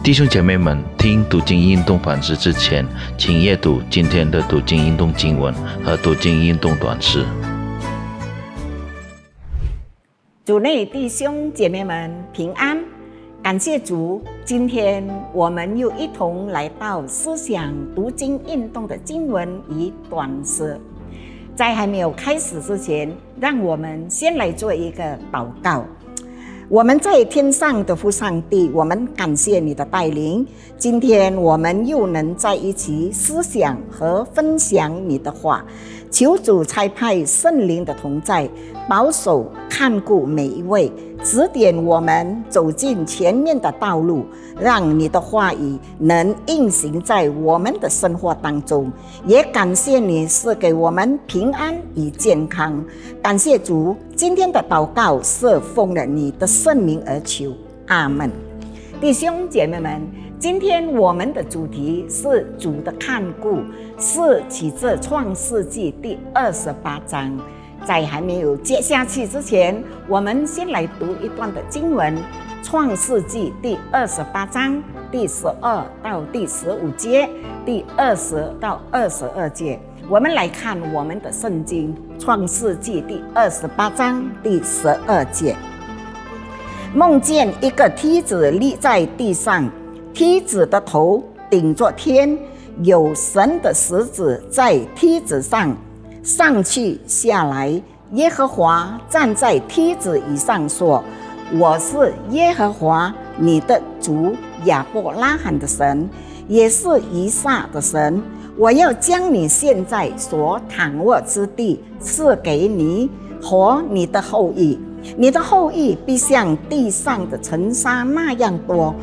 弟兄姐妹们，听读经运动反思之前，请阅读今天的读经运动经文和读经运动短诗。主内弟兄姐妹们平安，感谢主，今天我们又一同来到思想读经运动的经文与短诗。在还没有开始之前，让我们先来做一个祷告。我们在天上的父上帝，我们感谢你的带领。今天我们又能在一起思想和分享你的话，求主差派圣灵的同在，保守看顾每一位。指点我们走进前面的道路，让你的话语能运行在我们的生活当中。也感谢你是给我们平安与健康。感谢主，今天的祷告是奉了你的圣名而求。阿门。弟兄姐妹们，今天我们的主题是主的看顾，是起自创世纪第二十八章。在还没有接下去之前，我们先来读一段的经文，《创世纪》第二十八章第十二到第十五节，第二十到二十二节。我们来看我们的圣经，《创世纪》第二十八章第十二节：梦见一个梯子立在地上，梯子的头顶着天，有神的石子在梯子上。上去下来，耶和华站在梯子以上说：“我是耶和华你的主亚伯拉罕的神，也是以撒的神。我要将你现在所躺卧之地赐给你和你的后裔，你的后裔必像地上的尘沙那样多，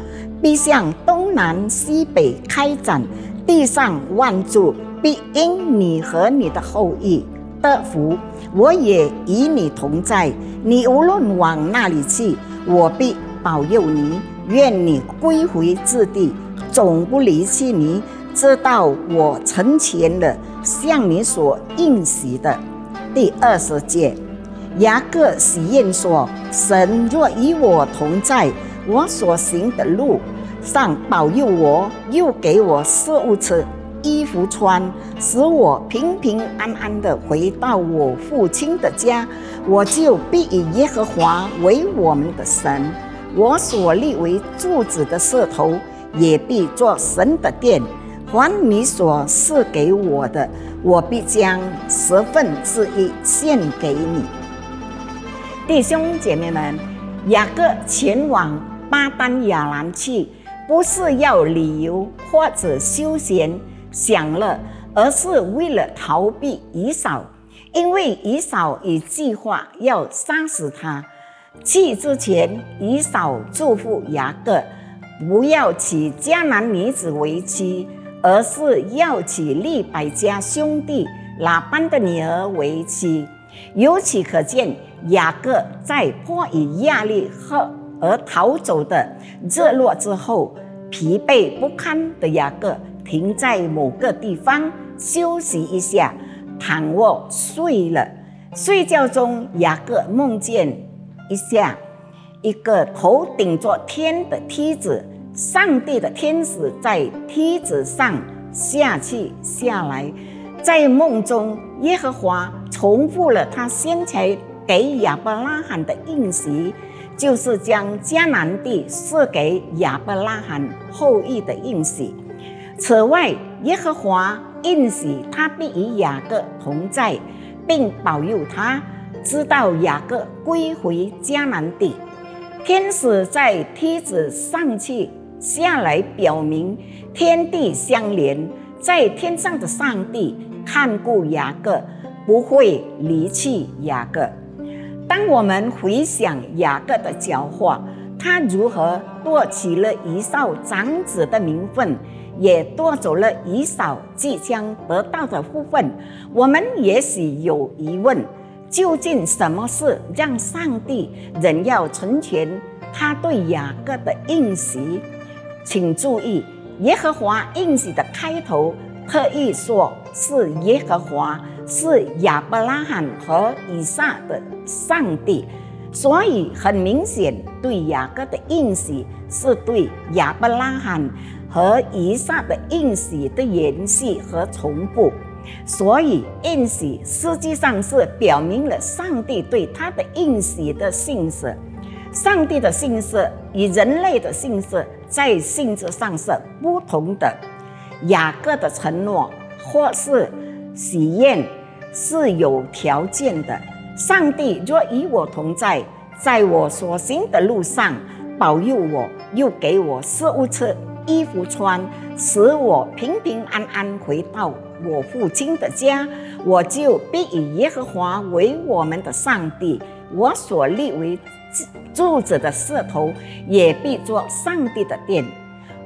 必向东南西北开展，地上万族。”必因你和你的后裔得福，我也与你同在。你无论往哪里去，我必保佑你。愿你归回自地，总不离弃你。知道我成全了向你所应许的。第二十节，雅各许愿说：“神若与我同在，我所行的路上保佑我，又给我食物吃。”衣服穿，使我平平安安的回到我父亲的家，我就必以耶和华为我们的神。我所立为柱子的石头，也必做神的殿。还你所赐给我的，我必将十分之一献给你。弟兄姐妹们，雅各前往巴丹亚兰去，不是要旅游或者休闲。享乐，而是为了逃避以扫，因为以扫已计划要杀死他。去之前，以扫祝福雅各不要娶迦南女子为妻，而是要娶利百家兄弟拉班的女儿为妻。由此可见，雅各在迫于压力和而逃走的日落之后，疲惫不堪的雅各。停在某个地方休息一下，躺卧睡了。睡觉中，雅各梦见一下一个头顶着天的梯子，上帝的天使在梯子上下去下来。在梦中，耶和华重复了他先前给亚伯拉罕的应许，就是将迦南地赐给亚伯拉罕后裔的应许。此外，耶和华应许他必与雅各同在，并保佑他，知道雅各归回迦南地。天使在梯子上去下来，表明天地相连，在天上的上帝看顾雅各，不会离弃雅各。当我们回想雅各的狡猾，他如何夺取了一少长子的名分？也夺走了以少即将得到的部分。我们也许有疑问：究竟什么事让上帝仍要成全他对雅各的应许？请注意，耶和华应许的开头特意说是耶和华，是亚伯拉罕和以撒的上帝。所以很明显，对雅各的应许是对亚伯拉罕和以撒的应许的延续和重复。所以应许实际上是表明了上帝对他的应许的信实。上帝的信实与人类的信实在性质上是不同的。雅各的承诺或是喜宴是有条件的。上帝若与我同在，在我所行的路上保佑我，又给我食物吃、衣服穿，使我平平安安回到我父亲的家，我就必以耶和华为我们的上帝。我所立为柱子的石头，也必做上帝的殿。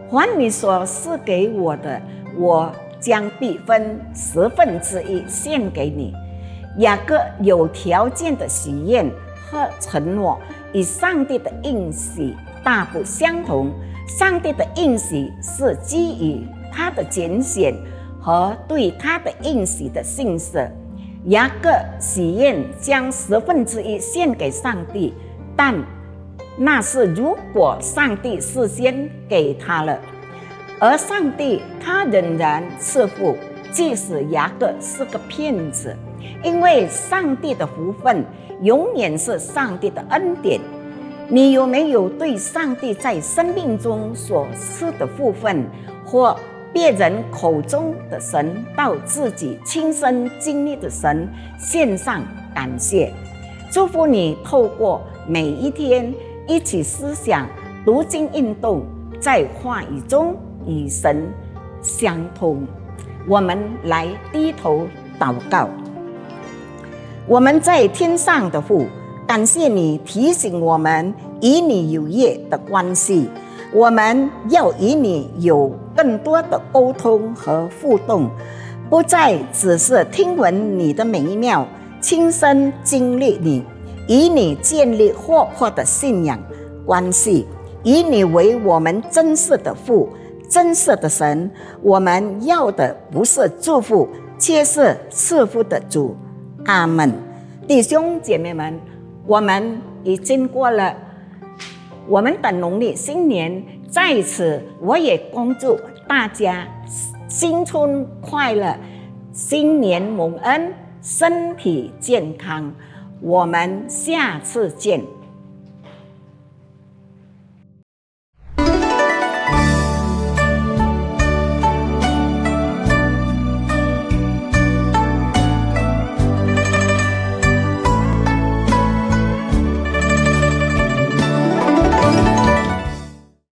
还你所赐给我的，我将必分十分之一献给你。雅各有条件的许愿和承诺，与上帝的应许大不相同。上帝的应许是基于他的拣选和对他的应许的信实。雅各许愿将十分之一献给上帝，但那是如果上帝事先给他了，而上帝他仍然赐福，即使雅各是个骗子。因为上帝的福分永远是上帝的恩典。你有没有对上帝在生命中所赐的福分，或别人口中的神，到自己亲身经历的神献上感谢？祝福你透过每一天一起思想读经运动，在话语中与神相通。我们来低头祷告。我们在天上的父，感谢你提醒我们与你有业的关系，我们要与你有更多的沟通和互动，不再只是听闻你的美妙，亲身经历你，与你建立活泼的信仰关系，以你为我们真实的父，真实的神。我们要的不是祝福，却是赐福的主。阿门，弟兄姐妹们，我们已经过了我们的农历新年，在此我也恭祝大家新春快乐，新年蒙恩，身体健康。我们下次见。